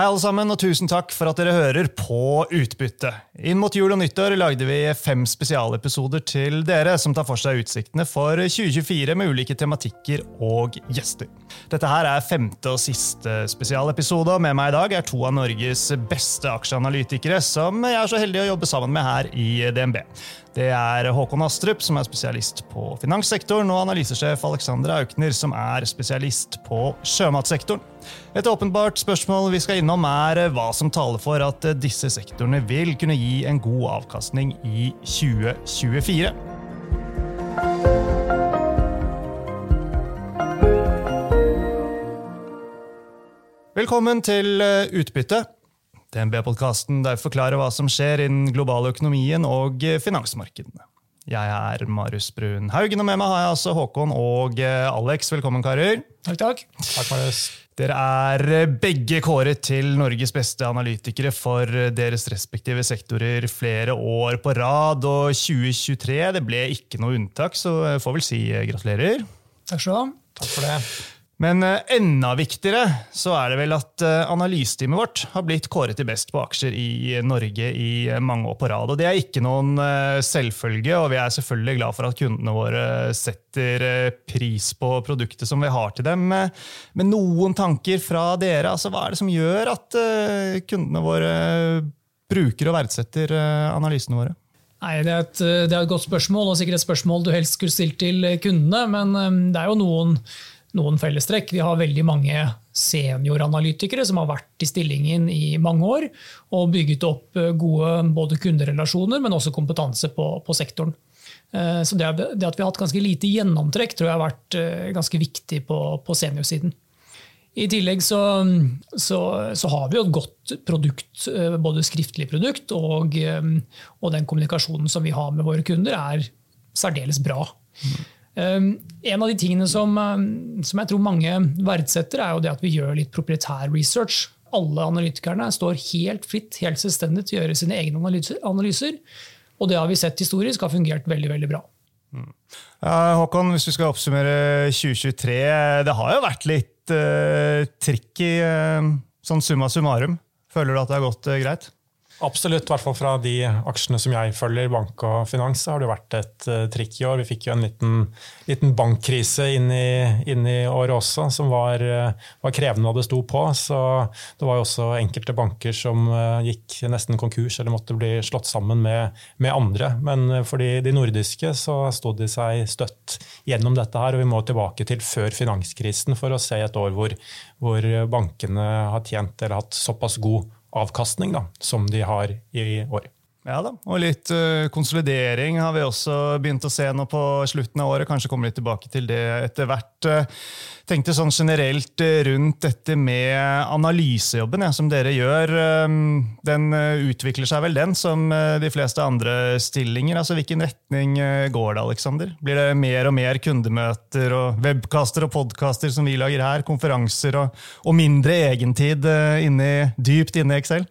Hei alle sammen, og tusen takk for at dere hører på Utbytte. Inn mot jul og nyttår lagde vi fem spesialepisoder til dere som tar for seg utsiktene for 2024 med ulike tematikker og gjester. Dette her er femte og siste spesialepisode, og med meg i dag er to av Norges beste aksjeanalytikere som jeg er så heldig å jobbe sammen med her i DNB. Det er Håkon Astrup, som er spesialist på finanssektoren, og analysesjef Alexandra Aukner, som er spesialist på sjømatsektoren. Et åpenbart spørsmål vi skal innom, er hva som taler for at disse sektorene vil kunne gi en god avkastning i 2024. Velkommen til Utbytte. DNB-podkasten der vi forklarer hva som skjer innen den globale økonomien og finansmarkedene. Jeg er Marius Brun Haugen, og med meg har jeg altså Håkon og Alex. Velkommen, karer. Takk, takk. Takk, Marius. Dere er begge kåret til Norges beste analytikere for deres respektive sektorer flere år på rad, og 2023 det ble ikke noe unntak, så jeg får vel si gratulerer. Takk skal du ha. Takk for det. Men enda viktigere så er det vel at analyseteamet vårt har blitt kåret til best på aksjer i Norge i mange år på rad. Og Det er ikke noen selvfølge, og vi er selvfølgelig glad for at kundene våre setter pris på produktet som vi har til dem. Men noen tanker fra dere? altså Hva er det som gjør at kundene våre bruker og verdsetter analysene våre? Nei, det er, et, det er et godt spørsmål, og sikkert et spørsmål du helst skulle stilt til kundene. Men det er jo noen noen fellestrekk. Vi har veldig mange senioranalytikere som har vært i stillingen i mange år og bygget opp gode både kunderelasjoner, men også kompetanse på, på sektoren. Så det, det, at vi har hatt ganske lite gjennomtrekk, tror jeg har vært ganske viktig på, på seniorsiden. I tillegg så, så, så, har vi jo et godt produkt, både skriftlig produkt og, og den kommunikasjonen som vi har med våre kunder, er særdeles bra. Mm. En av de tingene som, som, jeg tror mange verdsetter, er jo det at vi gjør litt proprietær research. Alle analytikerne står helt fritt, helt selvstendig til å gjøre sine egne analyser. Og det har vi sett historisk har fungert veldig veldig bra. Mm. Håkon, hvis du skal oppsummere 2023. Det har jo vært litt uh, tricky, uh, sånn summa summarum. Føler du at det har gått uh, greit? Absolutt, i hvert fall fra de aksjene som jeg følger, bank og finans, har det vært et uh, trikk i år. Vi fikk jo en liten, liten bankkrise inn i, inn i, året også, som var, uh, var, krevende og det sto på. Så det var jo også enkelte banker som uh, gikk nesten konkurs eller måtte bli slått sammen med, med andre. Men for de, de nordiske så sto de seg støtt gjennom dette her, og vi må tilbake til før finanskrisen for å se et år hvor, hvor bankene har tjent eller hatt såpass god avkastning da, som de har i år. Ja da, og litt uh, konsolidering har vi også begynt å se nå på slutten av året. Kanskje kommer litt tilbake til det etter hvert. Uh, tenkte sånn generelt uh, rundt dette med analysejobben ja, som dere gjør. den utvikler seg vel, den, som de fleste andre stillinger. Altså, Hvilken retning går det, Alexander? Blir det mer og mer kundemøter og webkaster og podkaster som vi lager her? Konferanser og, og mindre egentid inni, dypt inne i Excel?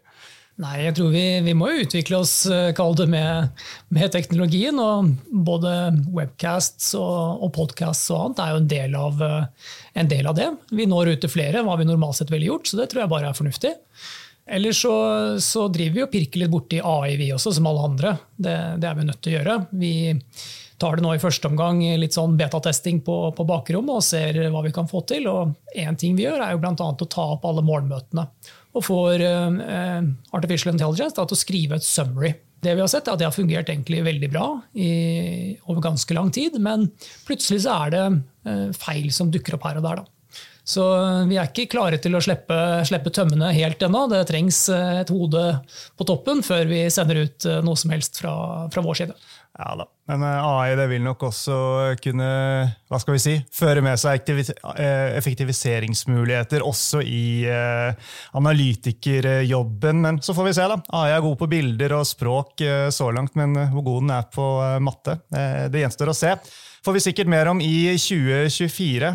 Nei, jeg tror vi, vi må utvikle oss eh, det med, med, teknologien. og Både webcasts og, og podcasts og annet er jo en del, av, eh, en del, av, det. Vi når ut til flere enn hva vi normalt sett ville gjort, så det tror jeg bare er fornuftig. Ellers så, så driver vi og pirker litt borti AI, vi også, som alle andre. Det, det, er vi nødt til å gjøre. Vi tar det nå i første omgang litt sånn betatesting på, på bakrommet og ser hva vi kan få til. Og én ting vi gjør, er jo bl.a. å ta opp alle morgenmøtene og får uh, Artificial Intelligence da, til å skrive et summary. Det vi har sett er at det har fungert egentlig veldig bra i, over ganske lang tid, men plutselig så er det uh, feil som dukker opp her og der. Da. Så vi er ikke klare til å slippe, slippe tømmene helt ennå. Det trengs et hode på toppen før vi sender ut noe som helst fra, fra vår side. Ja da. Men eh, AI det vil nok også kunne hva skal vi si, føre med seg eh, effektiviseringsmuligheter også i uh, analytikerjobben. Men så får vi se. da. AI er god på bilder og språk så langt, men hvor god den er på matte, det gjenstår å se. Får vi sikkert mer om i 2024.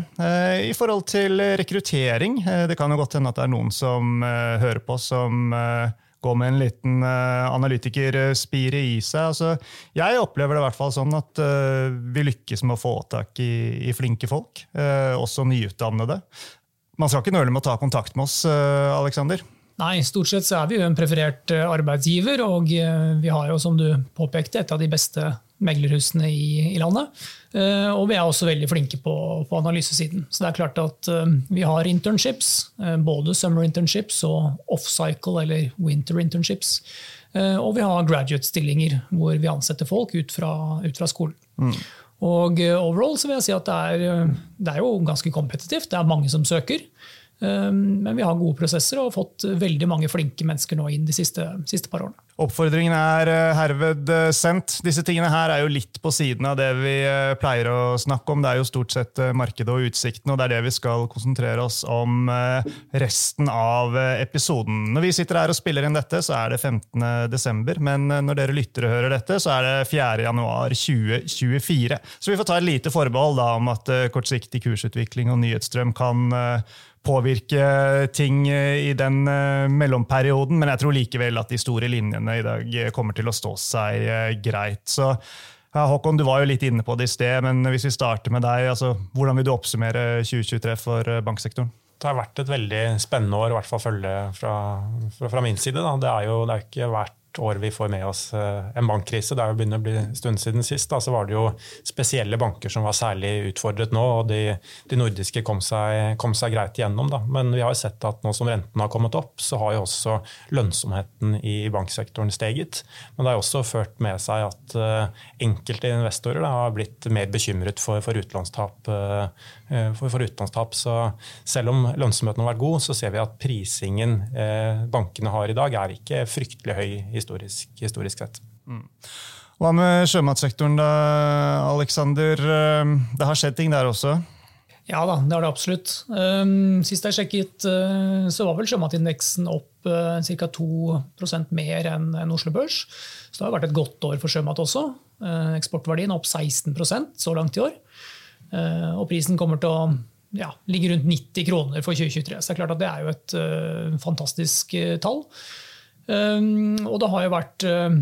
I forhold til rekruttering, det kan jo godt hende at det er noen som hører på som gå med en liten uh, analytikerspire i seg. Altså, jeg opplever det i hvert fall sånn at uh, vi lykkes med å få tak i, i flinke folk, uh, også nyutdannede. Man skal ikke nøle med å ta kontakt med oss, Aleksander. Nei, stort sett så er vi jo en preferert arbeidsgiver, og vi har jo, som du påpekte, et av de beste meglerhusene i, i landet. Uh, og vi er også veldig flinke på, på, analysesiden. Så det er klart at uh, vi har internships, uh, både summer internships og off-cycle eller winter internships. og vi har graduate-stillinger hvor vi ansetter folk ut fra, ut fra skolen. Mm. Og overall så vil jeg si at det er, det er jo ganske kompetitivt. Det er mange som søker. Men vi har gode prosesser og har fått veldig mange flinke mennesker nå inn de siste, siste par årene. Oppfordringen er eh, herved eh, sendt. Disse tingene her er jo litt på siden av det vi eh, pleier å snakke om. Det er jo stort sett markedet og utsikten, og det er det vi skal konsentrere oss om resten av episoden. Når vi sitter her og spiller inn dette, så er det 15. desember, men når dere lyttere hører dette, så er det 4. januar 2024. Så vi får ta et lite forbehold da, om at kortsiktig kursutvikling og nyhetsstrøm kan påvirke ting i den mellomperioden, men jeg tror likevel at de store linjene i dag kommer til å stå seg eh, greit. Så ja, Håkon, du var jo litt inne på det i sted, men hvis vi starter med deg, altså, hvordan vil du oppsummere 2023 for eh, banksektoren? Det har vært et veldig spennende år, i hvert fall følge fra, fra, fra min side. Da. Det er jo det er ikke vært år vi får med oss eh, en bankkrise. Det er jo begynner å bli en stund siden sist. Da, så var det jo spesielle banker som var særlig utfordret nå, og de, de nordiske kom seg, kom seg, greit igjennom. Da. Men vi har jo sett at nå som renten har kommet opp, så har jo også lønnsomheten i banksektoren steget. Men det har også ført med seg at uh, enkelte investorer da, har blitt mer bekymret for, for utlånstap. Uh, for, for utlånstap. Så selv om lønnsomheten har vært god, så ser vi at prisingen bankene har i dag, er ikke fryktelig høy i historisk, historisk sett. Mm. Hva med sjømatsektoren da, Aleksander? Ehm, det har skjedd ting der også? Ja da, det har det absolutt. Ehm, sist jeg sjekket, eh, så var vel sjømatindeksen opp uh, ca. 2% mer enn Oslo Børs. Så det har vært et godt år for sjømat også. Eh, eksportverdien er opp 16% så langt i år. Og prisen kommer til å ja, ligge rundt 90 kroner for 2023. Så det er klart at det er jo et fantastisk tall. Um, og det har jo vært uh,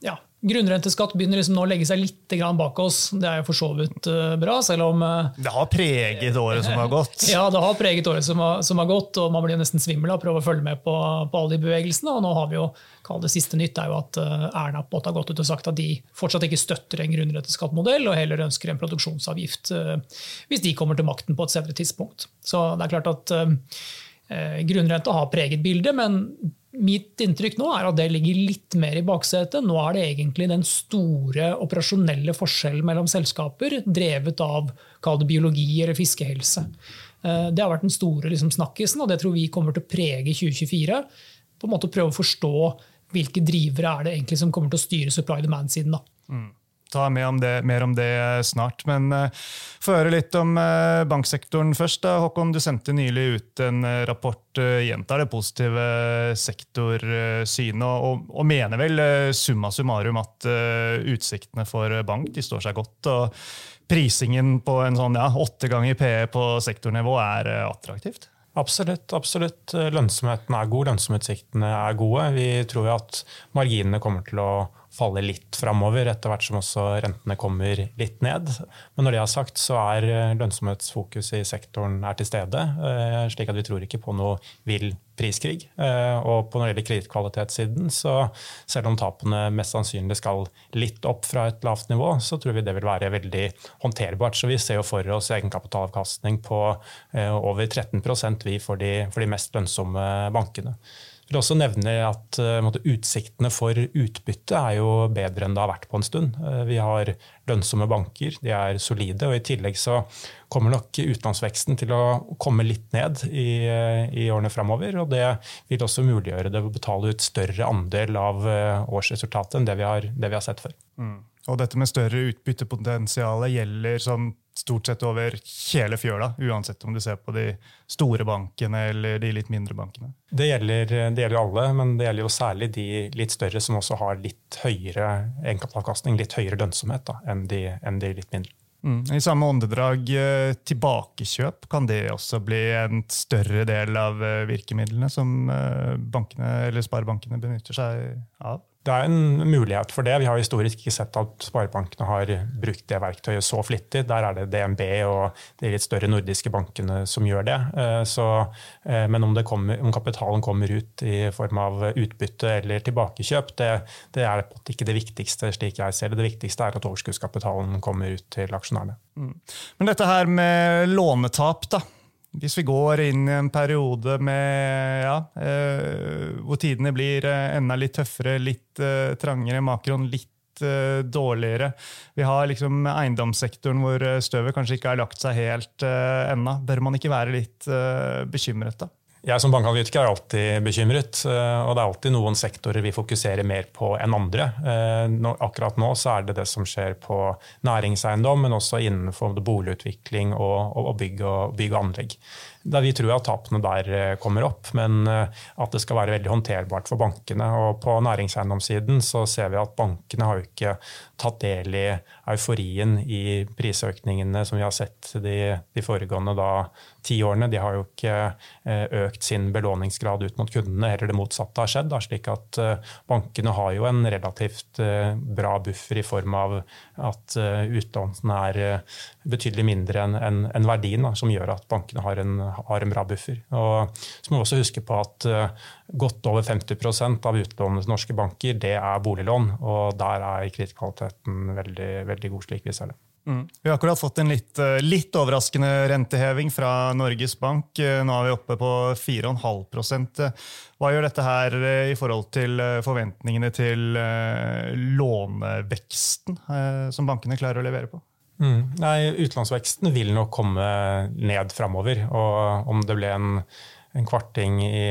ja, Grunnrenteskatt begynner liksom nå å legge seg litt bak oss. Det er jo for så vidt uh, bra, selv om uh, Det har preget året som har gått? Ja, det har preget året som har, som har gått, og man blir nesten svimmel av å prøve å følge med på, på, alle de bevegelsene. Og nå har vi jo, kall det siste nytt, er jo at Erna på har gått ut og sagt at de fortsatt ikke støtter en grunnrenteskattmodell, og heller ønsker en produksjonsavgift hvis de kommer til makten på et senere tidspunkt. Så det er klart at grunnrenta har preget bildet, men Mitt inntrykk nå er at det ligger litt mer i baksetet. Nå er det egentlig den store operasjonelle forskjellen mellom selskaper, drevet av biologi eller fiskehelse. Eh, det har vært den store liksom, snakkisen, og det tror vi kommer til å prege 2024. På en måte Prøve å forstå hvilke drivere er det egentlig som kommer til å styre supply demand-siden. Mm ta om det, mer om det snart. Men uh, få høre litt om uh, banksektoren først. Da. Håkon, du sendte nylig ut en uh, rapport, uh, gjentar det positive sektorsynet, og, og, mener vel summa summarum at utsiktene for bank de står seg godt. og Prisingen på en sånn ja, ganger PE på sektornivå er attraktivt? Absolutt. absolutt. Lønnsomheten er god, lønnsomhetssiktene er gode. Vi tror at marginene kommer til å falle litt framover etter hvert som også rentene kommer litt ned. Men når det er sagt, så er lønnsomhetsfokus lønnsomhetsfokuset i sektoren er til stede. Eh, slik at vi tror ikke på noe vill priskrig. Eh, og på når det gjelder kredittkvalitetssiden, så selv om tapene mest sannsynlig skal litt opp fra et lavt nivå, så tror vi det vil være veldig håndterbart. Så vi ser jo for oss egenkapitalavkastning på over 13% vi for de, for de mest lønnsomme bankene vil også nevne at uh, Utsiktene for utbytte er jo bedre enn det har vært på en stund. Uh, vi har lønnsomme banker, de er solide. og I tillegg så kommer nok utenlandsveksten til å komme litt ned i, uh, i årene framover. Og det vil også muliggjøre det å betale ut større andel av årsresultatet enn det vi har, det vi har sett før. Mm. Og dette med større utbyttepotensial gjelder sånn stort sett over hele fjøla, uansett om du ser på de store bankene eller de litt mindre bankene? Det gjelder, det gjelder alle, men det gjelder jo særlig de litt større som også har litt høyere egenkapitalavkastning, litt høyere lønnsomhet da, enn, de, enn de litt mindre. Mm. I samme åndedrag eh, tilbakekjøp, kan det også bli en større del av eh, virkemidlene som eh, bankene eller sparebankene benytter seg av? Det er en mulighet for det. Vi har historisk ikke sett at sparebankene har brukt det verktøyet så flittig. Der er det DNB og de litt større nordiske bankene som gjør det. Eh, så, eh, men om, kommer, om, kapitalen kommer ut i form av utbytte eller tilbakekjøp, det, det er ikke det viktigste, slik jeg ser det. Det viktigste er at overskuddskapitalen kommer ut til aksjonærene. Mm. Men dette her med lånetap, da. Hvis vi går inn i en periode med, ja, eh, hvor tidene blir eh, enda litt tøffere, litt eh, trangere, makroen litt eh, dårligere Vi har liksom eiendomssektoren hvor eh, støvet kanskje ikke har lagt seg helt eh, ennå. Bør man ikke være litt bekymret da? Jeg som bankanalytiker er alltid bekymret. og Det er alltid noen sektorer vi fokuserer mer på enn andre. Akkurat nå er det det som skjer på næringseiendom, men også innenfor boligutvikling og, bygg og anlegg der vi tror at tapene der eh, kommer opp, men eh, at det skal være veldig håndterbart for bankene. Og på næringseiendomssiden ser vi at bankene har jo ikke tatt del i euforien i prisøkningene som vi har sett de, de foregående da, ti årene. De har jo ikke eh, økt sin belåningsgrad ut mot kundene, heller det motsatte har skjedd. Da, slik at bankene har jo en relativt bra buffer i form av at utlånene er betydelig mindre enn en, en verdien, da, som gjør at bankene har en har en bra buffer. Og så må vi også huske på at uh, godt over 50% av utlånene til norske banker det er boliglån. Og der er kredittkvaliteten veldig, veldig god, slik vi ser det. Mm. Vi har akkurat fått en litt, eh, litt, overraskende renteheving fra Norges Bank. Eh, nå er vi oppe på 4,5% Hva gjør dette her i forhold til forventningene til låneveksten som bankene klarer å levere på? Mm. Nei, Utenlandsveksten vil nok komme ned framover. Og om det ble en, en kvarting i,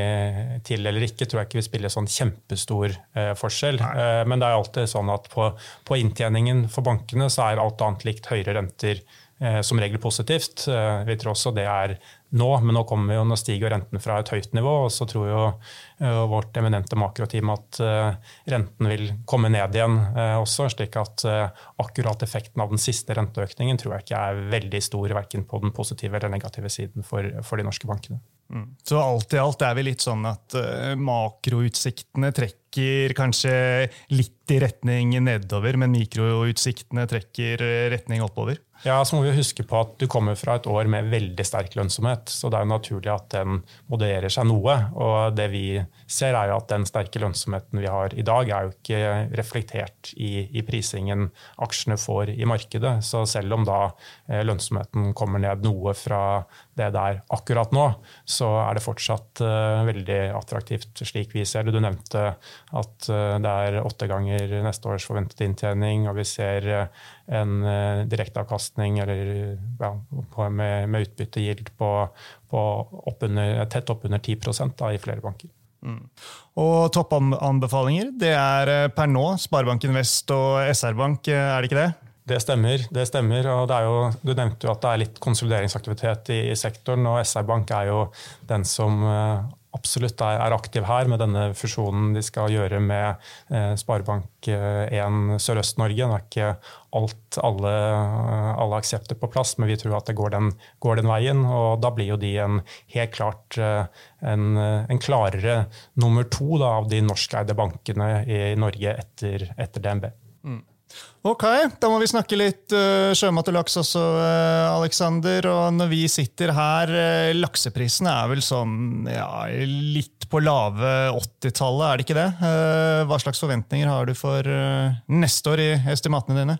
til eller ikke, tror jeg ikke vil spille sånn kjempestor eh, forskjell. Eh, men det er alltid sånn at på, på, inntjeningen for bankene så er alt annet likt høyere renter eh, som regel positivt. Eh, vi tror også det er nå, men nå, jo, nå stiger renten fra et høyt nivå. og så tror jo uh, vårt eminente makroteam at uh, renten vil komme ned igjen uh, også. slik at akkurat effekten av den siste renteøkningen tror jeg ikke er veldig stor, verken på den positive eller negative siden for, for de norske bankene. Mm. Så alt i alt er vi litt sånn at makroutsiktene trekker kanskje litt i retning nedover, men mikroutsiktene trekker retning oppover? Ja, så må vi huske på at Du kommer fra et år med veldig sterk lønnsomhet. så Det er jo naturlig at den modererer seg noe. og Det vi ser er jo at den sterke lønnsomheten vi har i dag, er jo ikke reflektert i, i prisingen aksjene får i markedet. Så selv om da eh, lønnsomheten kommer ned noe fra det det er akkurat nå, så er det fortsatt uh, veldig attraktivt slik vi ser det. Du nevnte at uh, det er åtte ganger neste års forventet inntjening, og vi ser uh, en direkteavkastning ja, med, med utbyttegild på, på oppunder, tett oppunder 10 da, i flere banker. Mm. Og toppanbefalinger det er per nå Sparebanken Vest og SR-Bank, er det ikke det? Det stemmer. det stemmer, og det jo, Du nevnte jo at det er litt konsolideringsaktivitet i, i sektoren. og SR Bank er jo den som absolutt er, aktiv her med denne fusjonen de skal gjøre med uh, Sparebank1 Sørøst-Norge. Det er ikke alt, alle, alle aksepter på plass, men vi tror at det går den, går den, veien. og Da blir jo de en helt klart en, en, klarere nummer to da, av de norskeide bankene i Norge etter, etter DNB. Mm. Ok, da må vi snakke litt uh, sjømat og laks også, uh, Alexander. Og når vi sitter her, uh, lakseprisene er vel sånn ja, litt på lave 80-tallet, er det ikke det? Uh, hva slags forventninger har du for neste år i estimatene dine?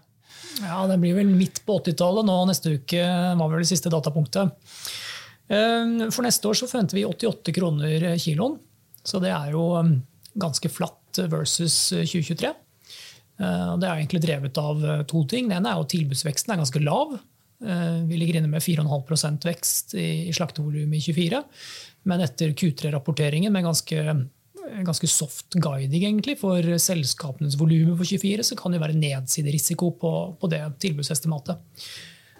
Ja, Det blir vel midt på 80-tallet. Nå neste uke var vel det siste datapunktet. For neste år så forventer vi 88 kroner kiloen. Så det er jo ganske flatt versus 2023. Eh, det er egentlig drevet av eh, to ting. Det ene er at tilbudsveksten er ganske lav. Eh, vi ligger inne med 4,5% vekst i slaktevolumet i 24. Men etter Q3-rapporteringen med ganske, ganske, soft guiding egentlig for selskapenes volumer for 24, så kan det være nedsiderisiko på, på det tilbudsestimatet.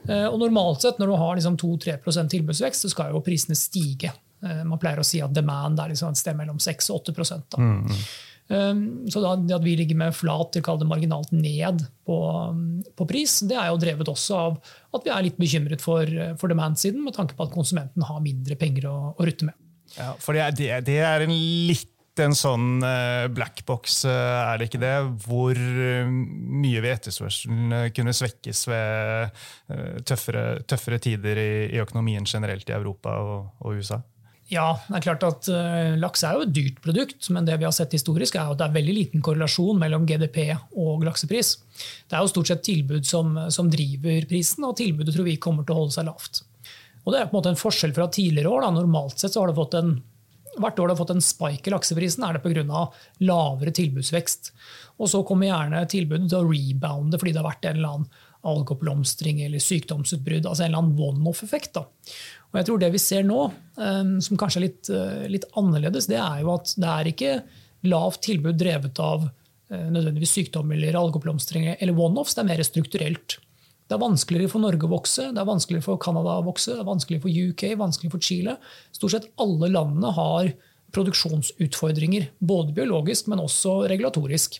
Og normalt sett, når du har liksom 2-3% tilbudsvekst, så skal jo prisene stige. Man pleier å si at demand er liksom et sted mellom 6 og 8 da. Mm. Ehm, så det at vi ligger med flat til marginalt ned på, på, pris, det er jo drevet også av at vi er litt bekymret for, for demand-siden, med tanke på at konsumenten har mindre penger å, å rutte med. Ja, for det er, det er en litt en sånn blackbox, er det ikke det? Hvor mye vil etterspørselen kunne svekkes ved tøffere, tøffere tider i, i, økonomien generelt i Europa og, og USA? Ja, det er klart at uh, laks er jo et dyrt produkt, men det vi har sett historisk er at det er veldig liten korrelasjon mellom GDP og laksepris. Det er jo stort sett tilbud som, som driver prisen, og tilbudet tror vi kommer til å holde seg lavt. Og Det er på en måte en forskjell fra tidligere år. Da. Normalt sett så har det fått en Hvert år det har fått en spike i lakseprisen, er det pga. lavere tilbudsvekst. Og så kommer gjerne tilbudet til å rebounde fordi det har vært en eller annen algeoppblomstring eller sykdomsutbrudd. altså En eller annen one-off-effekt. Og jeg tror Det vi ser nå, eh, som kanskje er litt, eh, litt, annerledes, det er jo at det er ikke lavt tilbud drevet av eh, nødvendigvis sykdom eller algeoppblomstring eller one-offs. Det er mer strukturelt. Det er vanskeligere for Norge å vokse, det er vanskeligere for Canada å vokse, det er vanskeligere for UK, vanskeligere for Chile. Stort sett alle landene har produksjonsutfordringer, både biologisk, men også regulatorisk.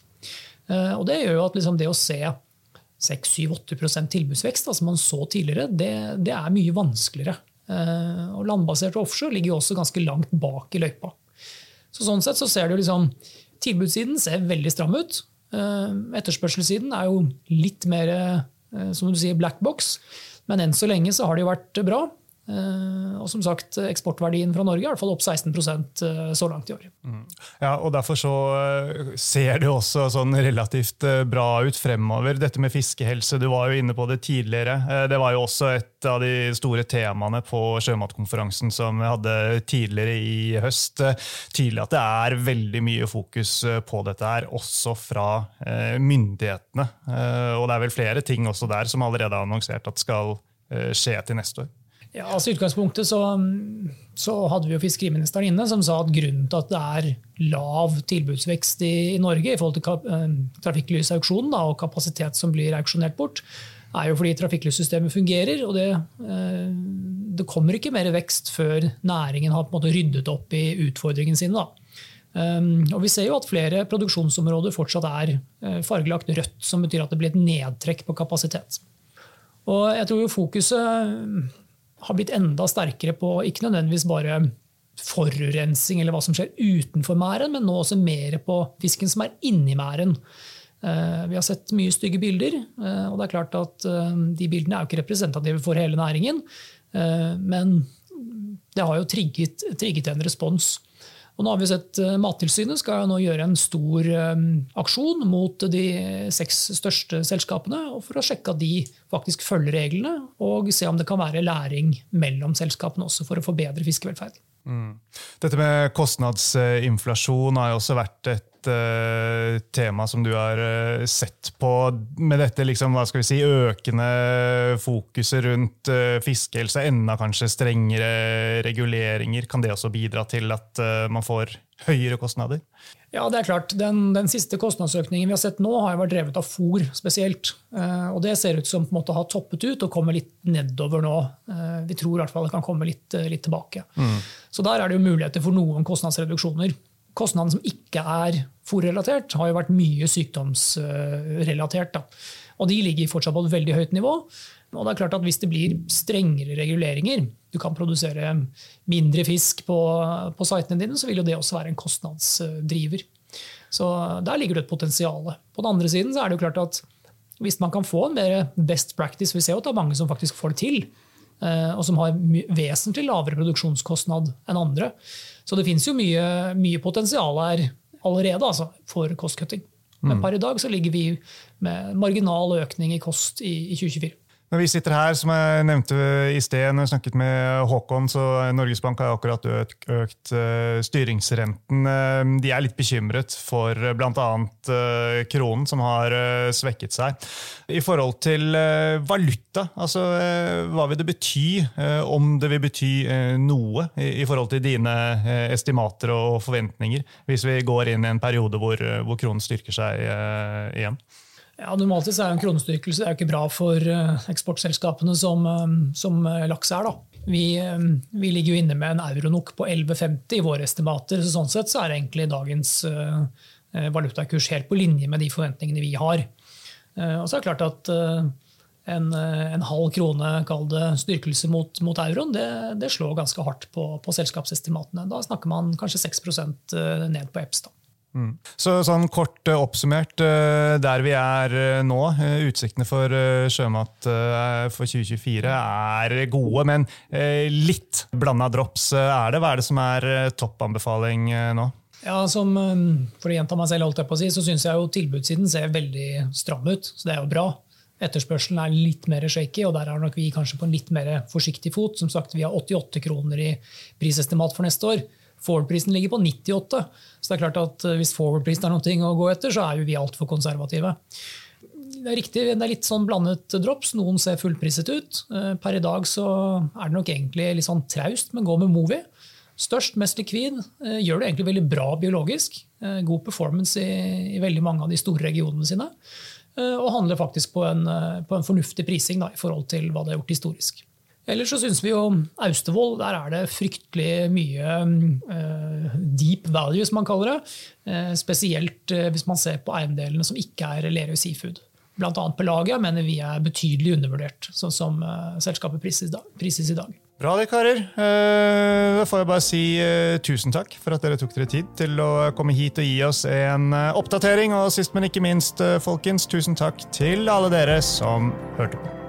Og Det gjør jo at liksom det å se 6-7-8% tilbudsvekst, som man så tidligere, det, det er mye vanskeligere. Eh, og landbasert offshore ligger jo også ganske langt bak i løypa. Så sånn sett så ser du liksom Tilbudssiden ser veldig stram ut. Eh, etterspørselssiden er jo litt mer eh, som du sier, black box. Men enn så lenge så har det jo vært bra. Eh, og som sagt, eksportverdien fra Norge er i hvert fall opp 16 eh, så langt i år. Mm. Ja, og Derfor så eh, ser det også sånn relativt bra ut fremover. Dette med fiskehelse, du var jo inne på det tidligere. Det var jo også et av de store temaene på sjømatkonferansen som vi hadde tidligere i høst. Tydelig at det er veldig mye fokus på dette her, også fra myndighetene. Og det er vel flere ting også der som allerede har annonsert at skal skje til neste år. Ja, altså I utgangspunktet så, så, hadde vi jo fiskeriministeren inne, som sa at grunnen til at det er lav tilbudsvekst i, i Norge i forhold til eh, trafikklysauksjonen og kapasitet som blir auksjonert bort, er jo fordi trafikklyssystemet fungerer. og det, eh, det, kommer ikke mer vekst før næringen har på en måte ryddet opp i utfordringene sine. Um, og Vi ser jo at flere produksjonsområder fortsatt er uh, fargelagt rødt, som betyr at det blir et nedtrekk på kapasitet. Og jeg tror jo Fokuset har blitt enda sterkere på ikke nødvendigvis bare forurensing eller hva som skjer utenfor mæren, men nå også mer på fisken som er inni mæren. Eh, vi har sett mye stygge bilder, eh, og det er klart at eh, de bildene er jo ikke representative for hele næringen. Men det har jo trigget, trigget en respons. Og nå har vi sett uh, Mattilsynet skal nå gjøre en stor um, aksjon mot de seks største selskapene for å sjekke at de faktisk følger reglene, og se om det kan være læring mellom selskapene også for å forbedre fiskevelferd. Mm. Dette med kostnadsinflasjon har jo også vært et et uh, tema som du har uh, sett på med dette liksom, hva skal vi si, økende fokuset rundt uh, fiskehelse, enda kanskje strengere reguleringer? Kan det også bidra til at man får høyere kostnader? Ja, det er klart. Den, den, siste kostnadsøkningen vi har sett nå, har vært drevet av fôr spesielt. og Det ser ut som på en måte har toppet ut og kommer litt nedover nå. vi tror i hvert fall det kan komme litt, litt tilbake. Mm. Så der er det jo muligheter for noen kostnadsreduksjoner. Kostnadene som ikke er fòrrelatert, har jo vært mye sykdomsrelatert. Da. Og de ligger fortsatt på et veldig høyt nivå. Og det er klart at Hvis det blir strengere reguleringer, du kan produsere mindre fisk på, på sitene dine, så vil jo det også være en kostnadsdriver. Så Der ligger det et potensial. På den andre siden så er det jo klart at hvis man kan få en mer best practice Vi ser jo at det er mange som faktisk får det til, og som har vesentlig lavere produksjonskostnad enn andre. Så det finnes jo mye, mye potensial her allerede altså, for kostkutting. Men mm. per i dag så ligger vi med marginal økning i kost i, i 2024. Når vi sitter her, som jeg nevnte i sted, når jeg snakket med Håkon, så Norges Bank har akkurat økt, økt uh, styringsrenten. Uh, de er litt bekymret for uh, bl.a. Kronen, som har svekket seg. I forhold til valuta, altså hva vil det bety, om det vil bety noe i, forhold til dine estimater og forventninger, hvis vi går inn i en periode hvor, hvor kronen styrker seg igjen? Ja, Normalt sett er en kronestyrkelse ikke bra for eh, eksportselskapene som, eh, som eh, laks er. Da. Vi, vi, ligger jo inne med en euronok på 11,50 i våre estimater. så Sånn sett så er egentlig dagens valutakurs helt på linje med de forventningene vi har. Og så er det klart at en, en halv krone, kall det styrkelse mot, mot euroen, det, det, slår ganske hardt på, på, selskapsestimatene. Da snakker man kanskje 6% ned på EPS. da. Mm. Så sånn Kort uh, oppsummert, uh, der vi er uh, nå, utsiktene for sjømat for 2024 er gode, men litt blanda drops er det. Hva er det som er toppanbefaling nå? Ja, som, For å gjenta meg selv, holdt jeg på å si, så syns jeg jo tilbudssiden ser veldig stram ut. Så det er jo bra. Etterspørselen er litt mer shaky, og der er nok vi kanskje på en litt mer forsiktig fot. Som sagt, Vi har 88 kroner i prisestimat for neste år. Forward-prisen ligger på 98. Så det er klart at eh, hvis forward-prisen er noe å gå etter, så er jo vi altfor konservative. Det er riktig, det er litt sånn blandet drops. Noen ser fullpriset ut. Eh, per i dag så er det nok egentlig litt sånn traust, men gå med Movi. Størst, mest likvid. Eh, gjør det egentlig veldig bra biologisk. God performance i, i veldig mange av de store regionene sine. Og handler faktisk på en, på en fornuftig prising da, i forhold til hva det har gjort historisk. Ellers så syns vi jo Austevoll, der er det fryktelig mye uh, deep value, som man kaller det. Uh, spesielt uh, hvis man ser på eiendelene som ikke er Lerøy Seafood. Blant annet Pelagia mener vi er betydelig undervurdert, sånn som selskapet prises, prises i dag. Bra det, karer. Da får jeg bare si tusen takk for at dere tok dere tid til å komme hit og gi oss en oppdatering. Og sist, men ikke minst, folkens, tusen takk til alle dere som hørte på.